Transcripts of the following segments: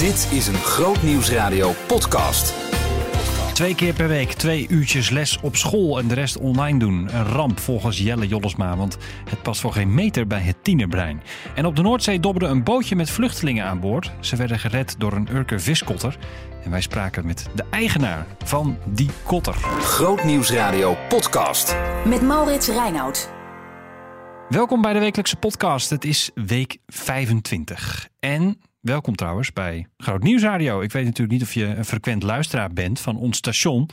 Dit is een Groot Nieuwsradio podcast. Twee keer per week, twee uurtjes les op school en de rest online doen. Een ramp volgens Jelle Jollesma, want het past voor geen meter bij het tienerbrein. En op de Noordzee dobberde een bootje met vluchtelingen aan boord. Ze werden gered door een Urker viskotter. En wij spraken met de eigenaar van die kotter. Groot Nieuwsradio podcast. Met Maurits Reinoud. Welkom bij de wekelijkse podcast. Het is week 25. En welkom trouwens bij Groot Nieuwsradio. Ik weet natuurlijk niet of je een frequent luisteraar bent van ons station.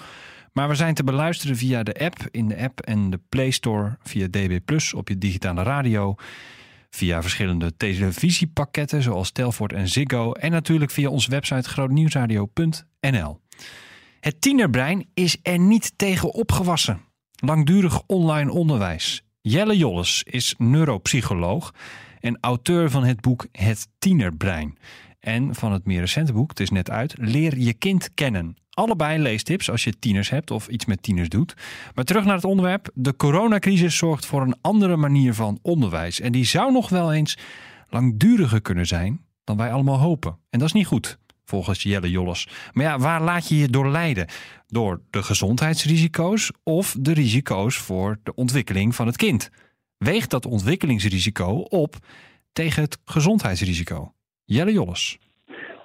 Maar we zijn te beluisteren via de app, in de app en de Play Store, via DB Plus op je digitale radio, via verschillende televisiepakketten zoals Telfort en Ziggo en natuurlijk via onze website grootnieuwsradio.nl. Het tienerbrein is er niet tegen opgewassen. Langdurig online onderwijs. Jelle Jolles is neuropsycholoog en auteur van het boek Het Tienerbrein. En van het meer recente boek, het is net uit, Leer je kind kennen. Allebei leestips als je tieners hebt of iets met tieners doet. Maar terug naar het onderwerp. De coronacrisis zorgt voor een andere manier van onderwijs. En die zou nog wel eens langduriger kunnen zijn dan wij allemaal hopen. En dat is niet goed, volgens Jelle Jolles. Maar ja, waar laat je je door leiden? Door de gezondheidsrisico's of de risico's voor de ontwikkeling van het kind? Weegt dat ontwikkelingsrisico op tegen het gezondheidsrisico? Jelle Jolles.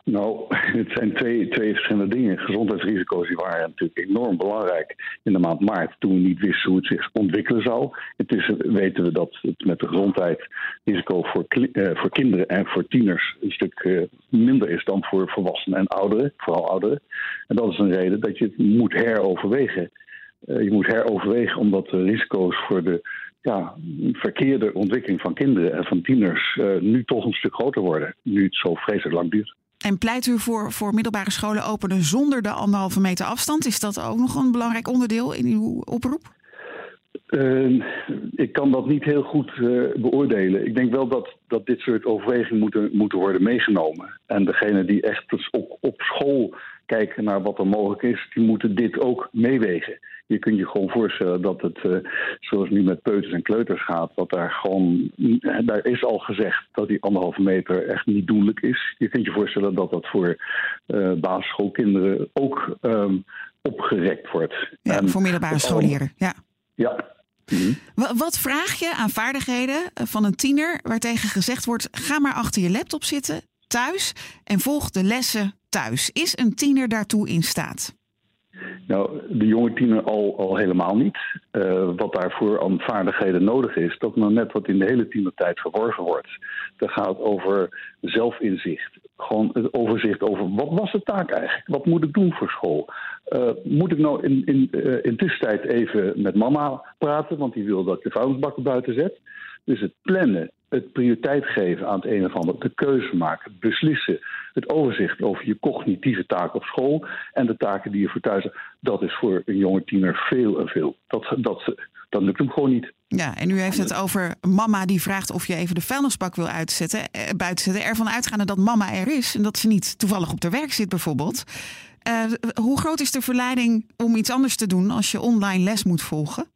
Nou, het zijn twee, twee verschillende dingen. Gezondheidsrisico's waren natuurlijk enorm belangrijk in de maand maart toen we niet wisten hoe het zich ontwikkelen zou. Intussen weten we dat het met de gezondheid risico voor, uh, voor kinderen en voor tieners een stuk uh, minder is dan voor volwassenen en ouderen, vooral ouderen. En dat is een reden dat je het moet heroverwegen. Uh, je moet heroverwegen omdat de risico's voor de ja, verkeerde ontwikkeling van kinderen en van tieners nu toch een stuk groter worden, nu het zo vreselijk lang duurt. En pleit u voor, voor middelbare scholen openen zonder de anderhalve meter afstand? Is dat ook nog een belangrijk onderdeel in uw oproep? Uh, ik kan dat niet heel goed uh, beoordelen. Ik denk wel dat, dat dit soort overwegingen moeten, moeten worden meegenomen. En degene die echt dus op, op school kijken naar wat er mogelijk is, die moeten dit ook meewegen. Je kunt je gewoon voorstellen dat het, uh, zoals nu met peuters en kleuters gaat, dat daar gewoon, daar is al gezegd dat die anderhalve meter echt niet doenlijk is. Je kunt je voorstellen dat dat voor uh, basisschoolkinderen ook um, opgerekt wordt. Ja, en voor middelbare scholieren, ja. Ja, wat vraag je aan vaardigheden van een tiener waartegen gezegd wordt: ga maar achter je laptop zitten thuis en volg de lessen thuis? Is een tiener daartoe in staat? Nou, de jonge tiener al, al helemaal niet. Uh, wat daarvoor aan vaardigheden nodig is, dat nou net wat in de hele tienertijd verworven wordt. Dat gaat over zelfinzicht. Gewoon het overzicht over wat was de taak eigenlijk? Wat moet ik doen voor school? Uh, moet ik nou in, in, uh, in tussentijd even met mama praten, want die wil dat ik de vuilnisbakken buiten zet? Dus het plannen, het prioriteit geven aan het een of ander, de keuze maken, beslissen, het overzicht over je cognitieve taken op school en de taken die je voor thuis hebt, dat is voor een jonge tiener veel en veel. Dat, dat, dat lukt hem gewoon niet. Ja, en u heeft het over mama die vraagt of je even de vuilnisbak wil uitzetten, eh, buiten zetten. Ervan uitgaande dat mama er is en dat ze niet toevallig op haar werk zit bijvoorbeeld. Uh, hoe groot is de verleiding om iets anders te doen als je online les moet volgen?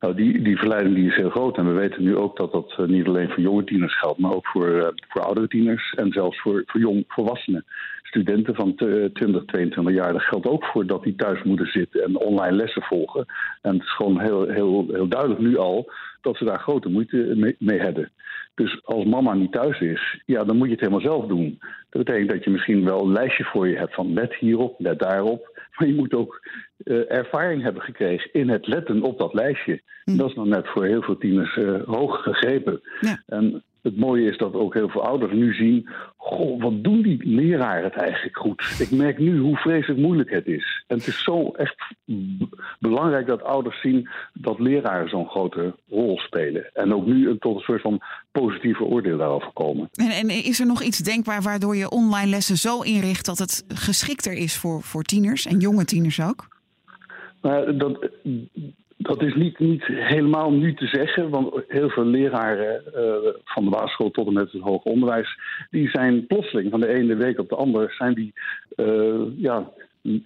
Nou, die, die verleiding die is heel groot. En we weten nu ook dat dat niet alleen voor jonge tieners geldt, maar ook voor, uh, oudere tieners en zelfs voor, voor jong volwassenen. Studenten van 20, 22 jaar, dat geldt ook voor dat die thuis moeten zitten en online lessen volgen. En het is gewoon heel, heel, heel duidelijk nu al dat ze daar grote moeite mee, mee hebben. Dus als mama niet thuis is, ja, dan moet je het helemaal zelf doen. Dat betekent dat je misschien wel een lijstje voor je hebt van let hierop, let daarop. Maar je moet ook uh, ervaring hebben gekregen in het letten op dat lijstje. Hm. Dat is nog net voor heel veel tieners uh, hoog gegrepen. Ja. En het mooie is dat ook heel veel ouders nu zien: goh, wat doen die leraren het eigenlijk goed? Ik merk nu hoe vreselijk moeilijk het is. En het is zo echt belangrijk dat ouders zien dat leraren zo'n grote rol spelen. En ook nu tot een soort van positieve oordeel daarover komen. En, en is er nog iets denkbaar waardoor je online lessen zo inricht dat het geschikter is voor, voor tieners en jonge tieners ook? Maar dat, dat is niet, niet helemaal nu te zeggen, want heel veel leraren uh, van de basisschool tot en met het hoger onderwijs, die zijn plotseling van de ene week op de andere zijn die uh, ja,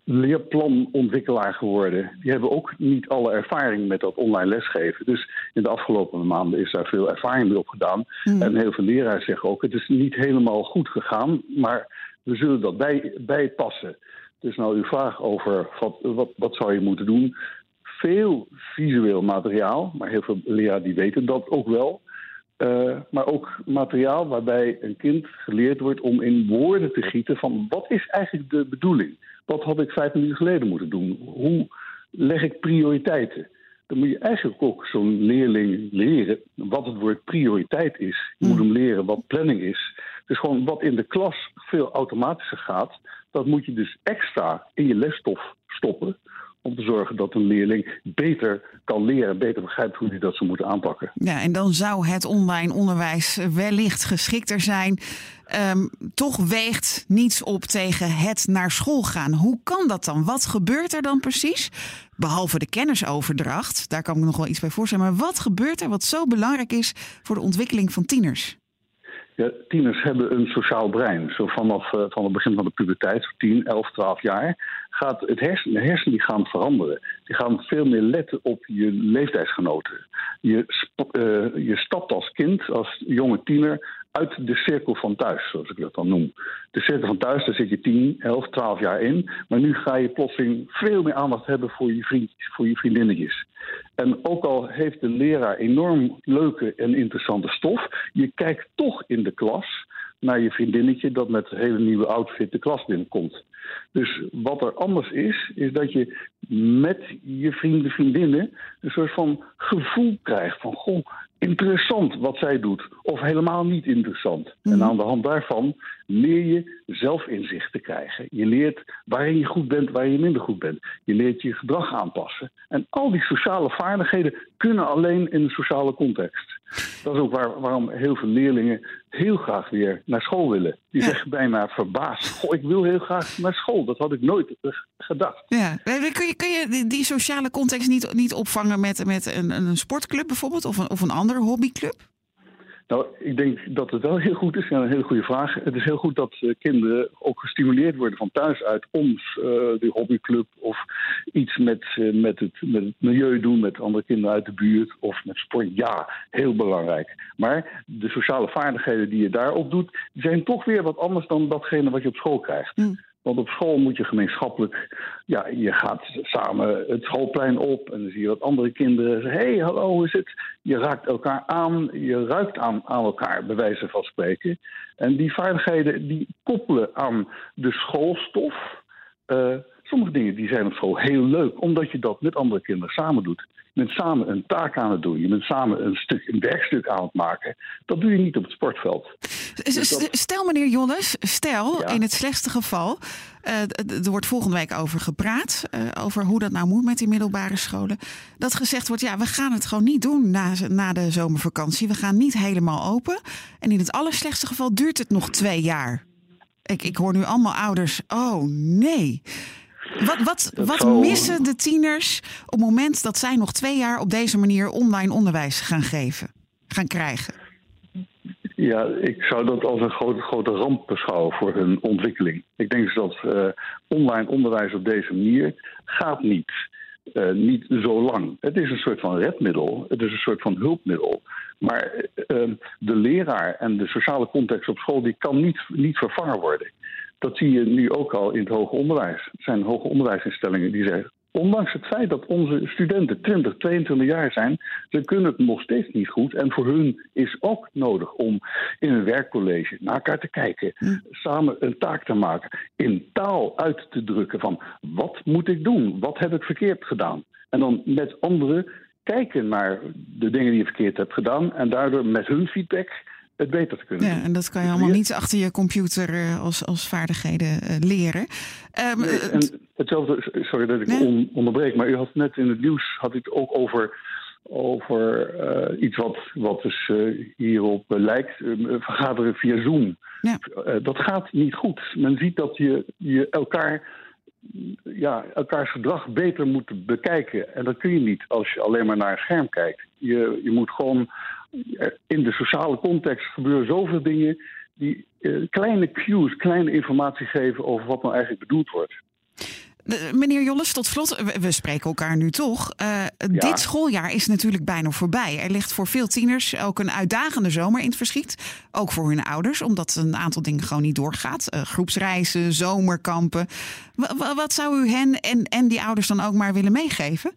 leerplanontwikkelaar geworden. Die hebben ook niet alle ervaring met dat online lesgeven. Dus in de afgelopen maanden is daar veel ervaring mee opgedaan. Mm. En heel veel leraren zeggen ook: het is niet helemaal goed gegaan, maar we zullen dat bij, bijpassen. Dus nou uw vraag over wat, wat, wat zou je moeten doen. Veel visueel materiaal, maar heel veel leraren die weten dat ook wel. Uh, maar ook materiaal waarbij een kind geleerd wordt om in woorden te gieten van wat is eigenlijk de bedoeling? Wat had ik vijf minuten geleden moeten doen? Hoe leg ik prioriteiten? Dan moet je eigenlijk ook zo'n leerling leren wat het woord prioriteit is. Je moet hem leren wat planning is. Dus gewoon wat in de klas veel automatischer gaat, dat moet je dus extra in je lesstof stoppen om te zorgen dat een leerling beter kan leren, beter begrijpt hoe hij dat zou moeten aanpakken. Ja, en dan zou het online onderwijs wellicht geschikter zijn. Um, toch weegt niets op tegen het naar school gaan. Hoe kan dat dan? Wat gebeurt er dan precies? Behalve de kennisoverdracht, daar kan ik nog wel iets bij voorstellen. Maar wat gebeurt er wat zo belangrijk is voor de ontwikkeling van tieners? Ja, tieners hebben een sociaal brein. Zo vanaf van het begin van de puberteit, 10, 11, 12 jaar, gaat het hersen, de hersenen die gaan veranderen. Die gaan veel meer letten op je leeftijdsgenoten. Je, uh, je stapt als kind, als jonge tiener, uit de cirkel van thuis, zoals ik dat dan noem. De cirkel van thuis, daar zit je 10, 11, 12 jaar in. Maar nu ga je plotseling veel meer aandacht hebben voor je, vriendjes, voor je vriendinnetjes. En ook al heeft de leraar enorm leuke en interessante stof, je kijkt toch in de klas naar je vriendinnetje dat met een hele nieuwe outfit de klas binnenkomt. Dus wat er anders is, is dat je met je vrienden, vriendinnen een soort van gevoel krijgt van goh, interessant wat zij doet, of helemaal niet interessant. En mhm. aan de hand daarvan leer je zelfinzicht te krijgen. Je leert waarin je goed bent, waar je minder goed bent. Je leert je gedrag aanpassen. En al die sociale vaardigheden kunnen alleen in een sociale context. Dat is ook waar, waarom heel veel leerlingen heel graag weer naar school willen. Die zeggen bijna verbaasd: Goh, ik wil heel graag naar school. Dat had ik nooit gedacht. Ja. Kun, je, kun je die sociale context niet, niet opvangen met, met een, een sportclub bijvoorbeeld? Of een, of een andere hobbyclub? Nou, ik denk dat het wel heel goed is. Ja, een hele goede vraag. Het is heel goed dat uh, kinderen ook gestimuleerd worden van thuis uit om uh, de hobbyclub of iets met, uh, met, het, met het milieu doen, met andere kinderen uit de buurt of met sport. Ja, heel belangrijk. Maar de sociale vaardigheden die je daarop doet, zijn toch weer wat anders dan datgene wat je op school krijgt. Mm. Want op school moet je gemeenschappelijk, ja, je gaat samen het schoolplein op en dan zie je wat andere kinderen zeggen: hé, hey, hallo, hoe is het? Je raakt elkaar aan, je ruikt aan, aan elkaar, bij wijze van spreken. En die vaardigheden die koppelen aan de schoolstof. Uh, sommige dingen die zijn op school heel leuk, omdat je dat met andere kinderen samen doet. Bent samen een taak aan het doen. Je bent samen een, stuk, een werkstuk aan het maken. Dat doe je niet op het sportveld. Dus stel, meneer Jonnes, stel in het slechtste geval. Uh, er wordt volgende week over gepraat. Uh, over hoe dat nou moet met die middelbare scholen. Dat gezegd wordt: ja, we gaan het gewoon niet doen na, na de zomervakantie. We gaan niet helemaal open. En in het allerslechtste geval duurt het nog twee jaar. Ik, ik hoor nu allemaal ouders: oh nee. Wat, wat, wat missen de tieners op het moment dat zij nog twee jaar op deze manier online onderwijs gaan geven, gaan krijgen? Ja, ik zou dat als een grote, grote ramp beschouwen voor hun ontwikkeling. Ik denk dus dat uh, online onderwijs op deze manier gaat niet. Uh, niet zo lang. Het is een soort van redmiddel, het is een soort van hulpmiddel. Maar uh, de leraar en de sociale context op school die kan niet, niet vervangen worden. Dat zie je nu ook al in het hoger onderwijs. Het zijn hoger onderwijsinstellingen die zeggen. Ondanks het feit dat onze studenten 20, 22 jaar zijn, ze kunnen het nog steeds niet goed. En voor hun is ook nodig om in een werkcollege naar elkaar te kijken, hm. samen een taak te maken, in taal uit te drukken van wat moet ik doen, wat heb ik verkeerd gedaan. En dan met anderen kijken naar de dingen die je verkeerd hebt gedaan en daardoor met hun feedback het beter te kunnen ja, En dat kan je allemaal niet achter je computer uh, als, als vaardigheden uh, leren. Um, nee, en hetzelfde, sorry dat ik nee? on, onderbreek, maar u had net in het nieuws had het ook over, over uh, iets wat, wat dus hierop lijkt, vergaderen via Zoom. Ja. dat gaat niet goed. Men ziet dat je, je elkaar ja, elkaars gedrag beter moet bekijken. En dat kun je niet als je alleen maar naar een scherm kijkt. Je, je moet gewoon in de sociale context gebeuren zoveel dingen die uh, kleine cues, kleine informatie geven over wat nou eigenlijk bedoeld wordt. De- meneer Jolles, tot slot, we, we spreken elkaar nu toch. Eh, Dit schooljaar is natuurlijk bijna voorbij. Er ligt voor veel tieners ook een uitdagende zomer in het verschiet. Ook voor hun ouders, omdat een aantal dingen gewoon niet doorgaat. Eh, groepsreizen, zomerkampen. Wa- wa- wat zou u hen en, en die ouders dan ook maar willen meegeven?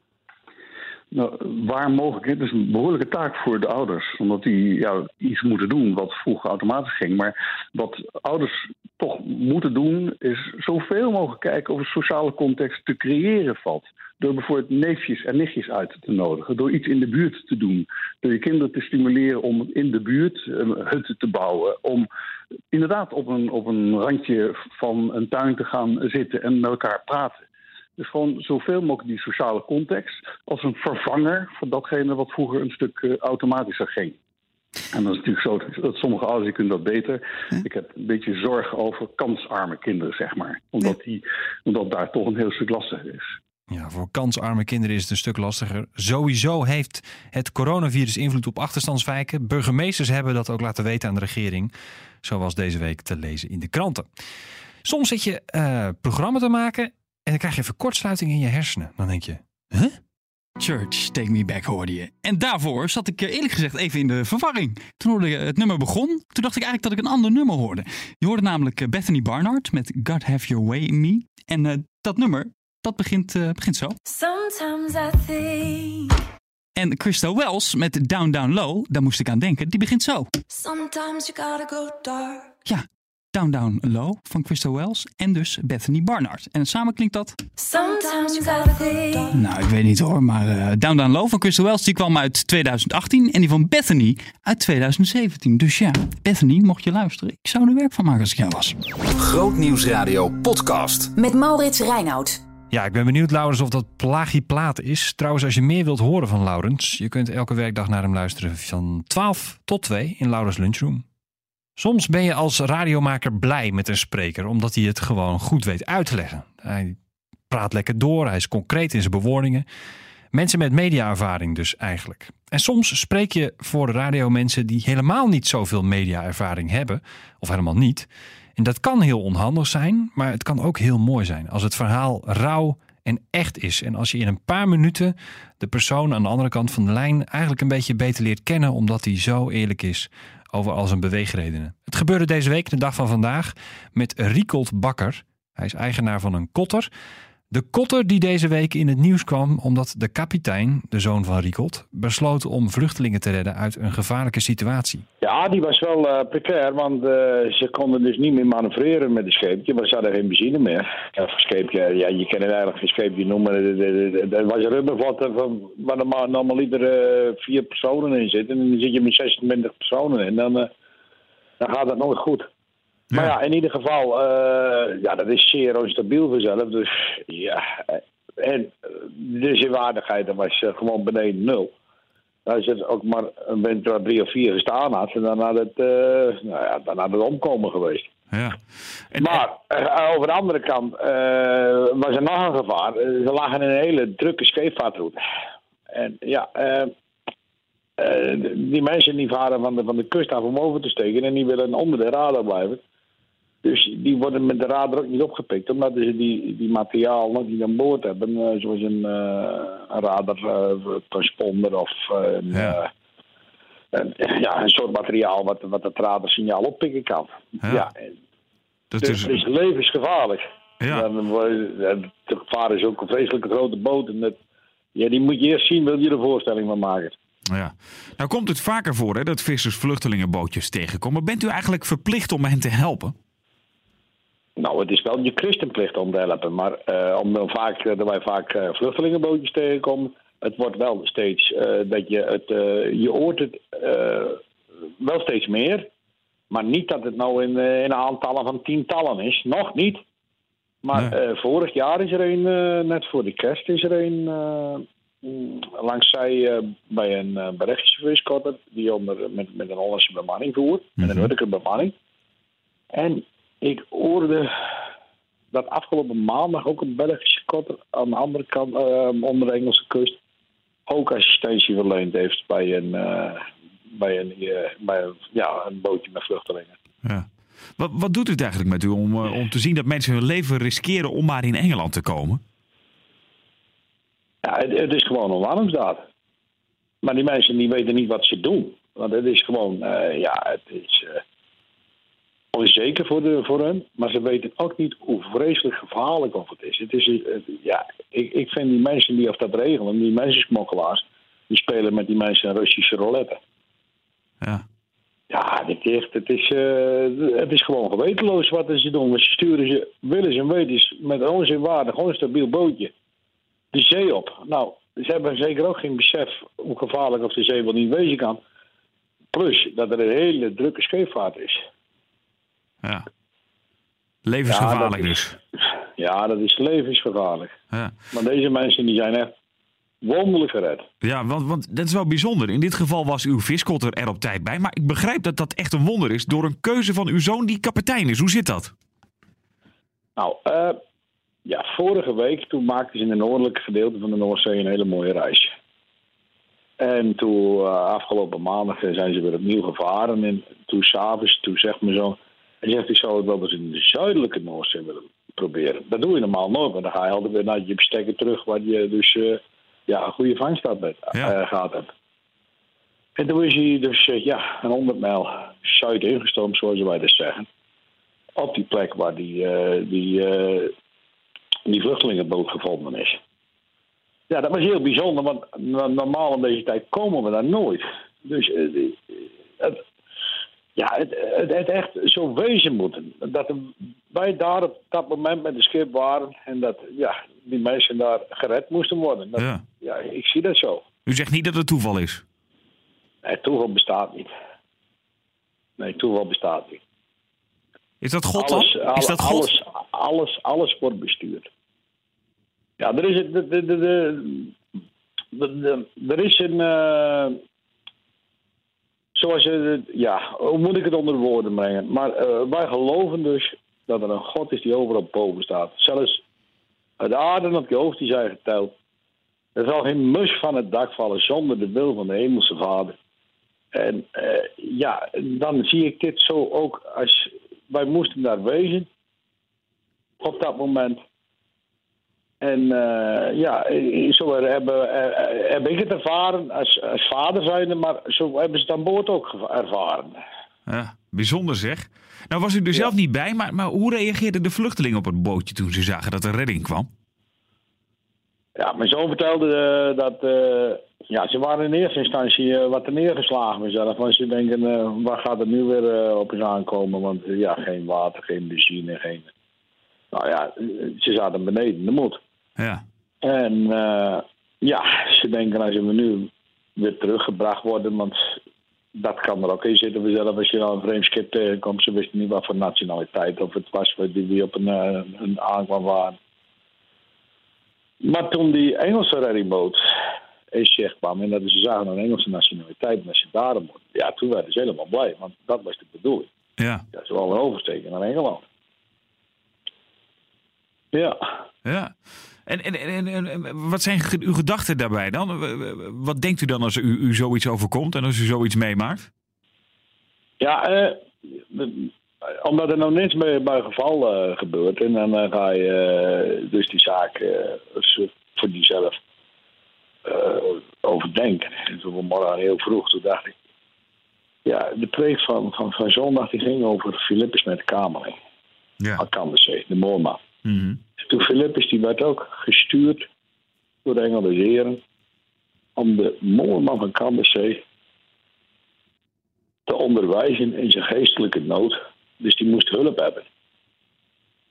Nou, waar mogelijk, het is een behoorlijke taak voor de ouders. Omdat die ja, iets moeten doen wat vroeger automatisch ging. Maar wat ouders toch moeten doen, is zoveel mogelijk kijken of een sociale context te creëren valt. Door bijvoorbeeld neefjes en nichtjes uit te nodigen. Door iets in de buurt te doen. Door je kinderen te stimuleren om in de buurt een hutten te bouwen. Om inderdaad op een, op een randje van een tuin te gaan zitten en met elkaar praten. Dus gewoon zoveel mogelijk die sociale context als een vervanger van datgene wat vroeger een stuk eh, automatischer ging. En dat is natuurlijk zo dat- sommige ouders kunnen dat beter. Ik heb een beetje zorg over kansarme kinderen, zeg maar. Omdat, die, omdat daar toch een heel stuk lastiger is. Ja, voor kansarme kinderen is het een stuk lastiger. Sowieso heeft het coronavirus invloed op achterstandswijken. Burgemeesters hebben dat ook laten weten aan de regering. Zoals deze week te lezen in de kranten. Soms zit je eh programma te maken en dan krijg je even kortsluiting in je hersenen. Dan denk je, huh? Church, Take Me Back hoorde je. En daarvoor zat ik eh, eerlijk gezegd even in de verwarring. Toen hoorde ik het nummer begon, toen dacht ik eigenlijk dat ik een ander nummer hoorde. Je hoorde namelijk eh, Bethany Barnard met God Have Your Way in Me. En eh, dat nummer, dat begint, eh, begint zo. Sometimes I think, En Christa Wells met Down Down Low, daar moest ik aan denken, die begint zo. sometimes you gotta go dark. Ja, Down Down Low van Christa Wells en dus Bethany Barnard. En samen klinkt dat... Sometimes you gotta think. Nou, ik weet niet hoor, maar eh, Down Down Low van Crystal Wells die kwam uit 2018 en die van Bethany uit 2017. Dus ja, Bethany, mocht je luisteren, ik zou er werk van maken als ik jou was. Grootnieuwsradio podcast. Met Maurits Reinoud. Ja, ik ben benieuwd, Laurens, of dat plagieplaat is. Trouwens, als je meer wilt horen van Laurens, je kunt elke werkdag naar hem luisteren van 12 tot 2 in Laurens Lunchroom. Soms ben je als radiomaker blij met een spreker, omdat hij het gewoon goed weet uit te leggen. Hij praat lekker door, hij is concreet in zijn bewoordingen. Mensen met mediaervaring dus eigenlijk. En soms spreek je voor de radiomensen die helemaal niet zoveel mediaervaring hebben, of helemaal niet. En dat kan heel onhandig zijn, maar het kan ook heel mooi zijn als het verhaal rauw en echt is. En als je in een paar minuten de persoon aan de andere kant van de lijn eigenlijk een beetje beter leert kennen, omdat hij zo eerlijk is over al zijn beweegredenen. Het gebeurde deze week, de dag van vandaag, met Riekold Bakker. Hij is eigenaar van een kotter. De kotter die deze week in het nieuws kwam omdat de kapitein, de zoon van Riekold, besloot om vluchtelingen te redden uit een gevaarlijke situatie. Ja, die was wel eh precair, want eh, ze konden dus niet meer manoeuvreren met het scheepje, maar ze hadden geen benzine meer. Ja, scheepje, ja, je kan het eigenlijk geen scheepje noemen. Er- Er was een rubbervat waar maar normaliter eh, vier personen in zitten. En dan zit je met 26 personen in, dan, eh, dan gaat dat nooit goed. Maar ja, in ieder geval, eh, ja, dat is zeer onstabiel vanzelf. Dus ja, eh, en eh, de zeewaardigheid dat was gewoon beneden nul. Als het ook maar een winter waar drie of vier gestaan had, en dan had het, eh, nou ja, dan had het omkomen geweest. Ja. En, Maar over de andere kant was er nog een gevaar. Ze lagen in een hele drukke scheepvaartroute. En ja, die mensen die varen van de, van de kust af om over te steken en die willen onder de radar blijven. Dus die worden met de radar ook niet opgepikt, omdat ze die, die materiaal nog niet aan boord hebben, eh, zoals een, eh een of eh, een, Ja. een- ja, een soort materiaal wat, wat het radarsignaal oppikken kan. Ja. Dat dus is, het is levensgevaarlijk. ja. Te gevaar is ook een vreselijke grote boot. En dat, ja, die moet je eerst zien, wil je er voorstelling van maken. Ja. Nou komt het vaker voor hè, dat vissers vluchtelingenbootjes tegenkomen. Bent u eigenlijk verplicht om hen te helpen? Nou, het is wel je christenplicht om te helpen. Maar eh, om dan vaak, eh, wij vaak eh, vluchtelingenbootjes tegenkomen, het wordt wel steeds dat je het, je hoort het wel steeds meer. Maar niet dat het nou in, in aantallen van tientallen is. Nog niet. Maar Nee. vorig jaar is er een, net voor de kerst is er een mm, langs zij bij een uh, Belgische viskotter die onder, met, met een Hollandse bemanning voert. Met een Urker bemanning. En ik hoorde dat afgelopen maandag ook een Belgische kotter aan de andere kant, eh, onder de Engelse kust, ook assistentie verleend heeft bij een, eh, bij een, eh, bij een, ja, een bootje met vluchtelingen. Ja. Wat, wat doet het eigenlijk met u om, eh, om te zien dat mensen hun leven riskeren om maar in Engeland te komen? Ja, het, het is gewoon een warmsdaad. Maar die mensen die weten niet wat ze doen. Want het is gewoon, ja, het is onzeker voor, de, voor hen. Maar ze weten ook niet hoe vreselijk gevaarlijk of het is. Het is eh, ja, ik, ik vind die mensen die of dat regelen, die mensensmokkelaars, die spelen met die mensen een Russische roulette. Ja. Ja, dit echt, het, is, eh, het is gewoon gewetenloos wat ze doen. Want ze sturen ze, willen ze en weten ze, met onzin waarde, gewoon een stabiel bootje, de zee op. Nou, ze hebben zeker ook geen besef hoe gevaarlijk of de zee wel niet wezen kan. Plus dat er een hele drukke scheepvaart is. Ja. Levensgevaarlijk Ja, dus. Ja, dat is levensgevaarlijk. Ja. Maar deze mensen die zijn echt wonderlijk gered. Ja, want, want dat is wel bijzonder. In dit geval was uw viskotter er op tijd bij. Maar ik begrijp dat dat echt een wonder is door een keuze van uw zoon die kapitein is. Hoe zit dat? Nou, eh, ja, vorige week toen maakten ze in het noordelijke gedeelte van de Noordzee een hele mooie reis. En toen, eh, afgelopen maandag, zijn ze weer opnieuw gevaren. En toen s'avonds, toen zegt mijn zoon... Hij zegt, ik zou het wel eens in de zuidelijke Noordzee willen proberen. Dat doe je normaal nooit, maar dan ga je altijd weer naar je bestekken terug... waar je dus eh, ja, een goede vangst had met, Ja. eh, gehad hebt. En toen is hij dus eh, ja, een 100 mijl zuid ingestoomd, zoals wij dat zeggen. Op die plek waar die, die, die vluchtelingenboot gevonden is. Ja, dat was heel bijzonder, want no- normaal in deze tijd komen we daar nooit. Dus het, ja, het, het, echt zo wezen moeten. Dat wij daar op dat moment met de schip waren en dat ja, die mensen daar gered moesten worden. Dat, Ja. ja, ik zie dat zo. U zegt niet dat het toeval is. Nee, toeval bestaat niet. Nee, toeval bestaat niet. Is dat God alles, dan? Is dat God? Alles, alles, alles wordt bestuurd. Ja, er is, het- de, de, de, de, de- de- er is een. Zoals je. Ja, hoe moet ik het onder de woorden brengen? Maar eh, wij geloven dus dat er een God is die overal boven staat. Zelfs het aarde op je hoofd die zijn geteld. Er zal geen mus van het dak vallen zonder de wil van de hemelse vader. En eh, ja, dan zie ik dit zo ook als wij moesten daar wezen op dat moment. En eh, ja, eh, zo hebben, eh, heb ik het ervaren als, als vader zijnde, maar zo hebben ze het aan boord ook ervaren. Ja, bijzonder zeg. Nou was u er zelf niet bij, maar, maar hoe reageerden de vluchtelingen op het bootje toen ze zagen dat er redding kwam? Ja, mijn zoon vertelde eh, dat eh, ja, ze waren in eerste instantie eh, wat neergeslagen mezelf. Want ze denken, eh, waar gaat het nu weer eh, op eens aankomen? Want eh, ja, geen water, geen benzine, geen... Nou ja, eh, ze zaten beneden de moed. Ja, En eh, ja, ze denken als we nu weer teruggebracht worden, want dat kan er ook in zitten vanzelf. Als je nou een vreemd schip tegenkomt, ze wisten niet wat voor nationaliteit of het was die die op een, eh, een aankwam waren. Maar toen die Engelse reddingboot ECH kwam en dat ze zagen een Engelse nationaliteit en dat ze daarom moeten, ja, toen werden ze helemaal blij, want dat was de bedoeling. ja, Ja, ze wilden oversteken naar Engeland. Ja. ja. En, en, en, en- wat zijn uw gedachten daarbij dan? Wat denkt u dan als u, u zoiets overkomt en als u zoiets meemaakt? Ja, eh, omdat er nou niks bij, bij geval eh, gebeurt. En dan eh, ga je eh, dus die zaak voor jezelf overdenken. En toen vanmorgen heel vroeg, toen dacht ik... Ja, de preek van, van, van zondag die ging over Filippus met de kamerling. Ja. Aan Kandersee, de moorman. Mhm. Toen Filippus die werd ook gestuurd door de engel des Heren om de moorman van Kandersee te onderwijzen in zijn geestelijke nood. Dus die moest hulp hebben.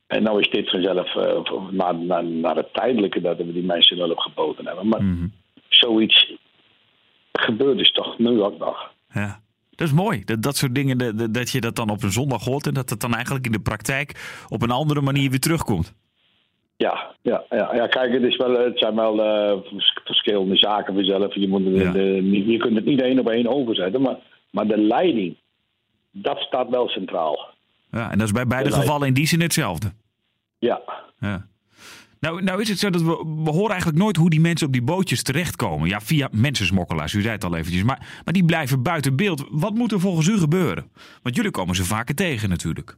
En nou is dit vanzelf eh, naar, naar, naar het tijdelijke dat we die mensen hulp geboden hebben. Maar Mhm. zoiets gebeurt dus toch nu ook nog. Ja. Dat is mooi. Dat, dat soort dingen, dat, dat- je dat dan op een zondag hoort en dat het dan eigenlijk in de praktijk op een andere manier weer terugkomt. Ja, ja, ja, ja, kijk, het, is wel, het zijn wel eh, vers- verschillende zaken vanzelf. Je, moet Ja. je kunt het niet één op één overzetten, maar, maar de leiding, dat staat wel centraal. Ja, en dat is bij beide gevallen in die zin hetzelfde. Ja, Ja. Nou, nou is het zo dat we, we horen eigenlijk nooit hoe die mensen op die bootjes terechtkomen. Ja, via mensensmokkelaars, u zei het al eventjes. Maar, maar die blijven buiten beeld. Wat moet er volgens u gebeuren? Want jullie komen ze vaker tegen natuurlijk.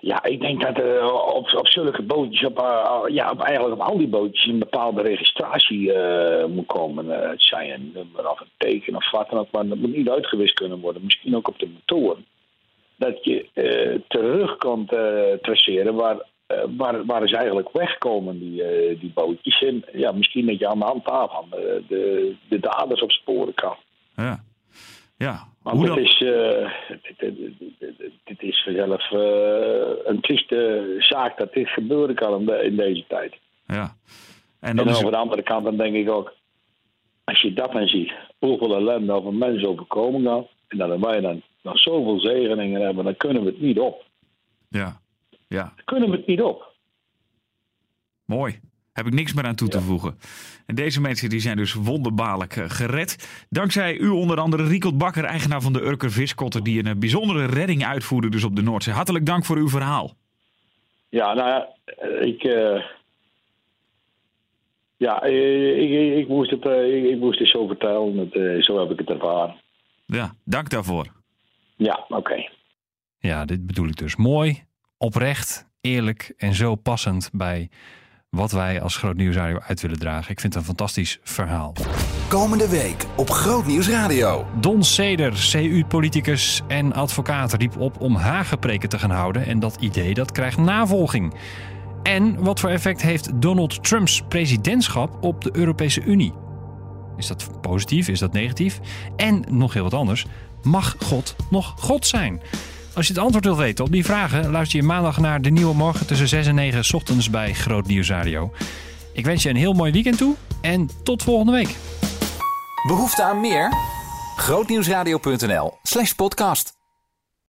Ja, ik denk dat er op, op zulke bootjes, op, uh, ja, eigenlijk op al die bootjes, een bepaalde registratie uh, moet komen. Uh, het zij een nummer of een teken of wat dan ook, maar dat moet niet uitgewist kunnen worden. Misschien ook op de motor. Dat je terug kan traceren waar, waar, waar ze eigenlijk wegkomen, die, die bootjes. En ja, misschien dat je aan de hand daarvan de, de daders op sporen kan. Ja. Ja, Want het is, uh, dit, dit, is vanzelf een trieste zaak dat dit gebeuren kan in, de, in deze tijd. Ja. En, dan en over de andere kant dan denk ik ook, als je dat dan ziet, hoeveel ellende over mensen overkomen kan, en dat wij dan nog zoveel zegeningen hebben, dan kunnen we het niet op. Ja, ja. Kunnen we het niet op. Mooi. Heb ik niks meer aan toe te voegen. En deze mensen die zijn dus wonderbaarlijk gered. Dankzij u onder andere Riekelt Bakker, eigenaar van de Urker Viskotter... die een bijzondere redding uitvoerde dus op de Noordzee. Hartelijk dank voor uw verhaal. Ja, nou ja, ik... Uh... Ja, ik, ik, ik, moest het, ik, ik, moest het zo vertellen. Het, zo heb ik het ervaren. Ja, dank daarvoor. Ja, oké. Okay. Ja, dit bedoel ik dus. Mooi, oprecht, eerlijk en zo passend bij wat wij als Groot Nieuwsradio uit willen dragen. Ik vind het een fantastisch verhaal. Komende week op Groot Nieuwsradio. Don Seder, CU-politicus en advocaat, riep op om hagepreken te gaan houden. En dat idee dat krijgt navolging. En wat voor effect heeft Donald Trumps presidentschap op de Europese Unie? Is dat positief? Is dat negatief? En nog heel wat anders. Mag God nog God zijn? Als je het antwoord wilt weten op die vragen, luister je maandag naar de nieuwe morgen tussen 6 en 9 s ochtends bij Groot Nieuws Radio. Ik wens je een heel mooi weekend toe en tot volgende week. Behoefte aan meer? Grootnieuwsradio.nl slash podcast.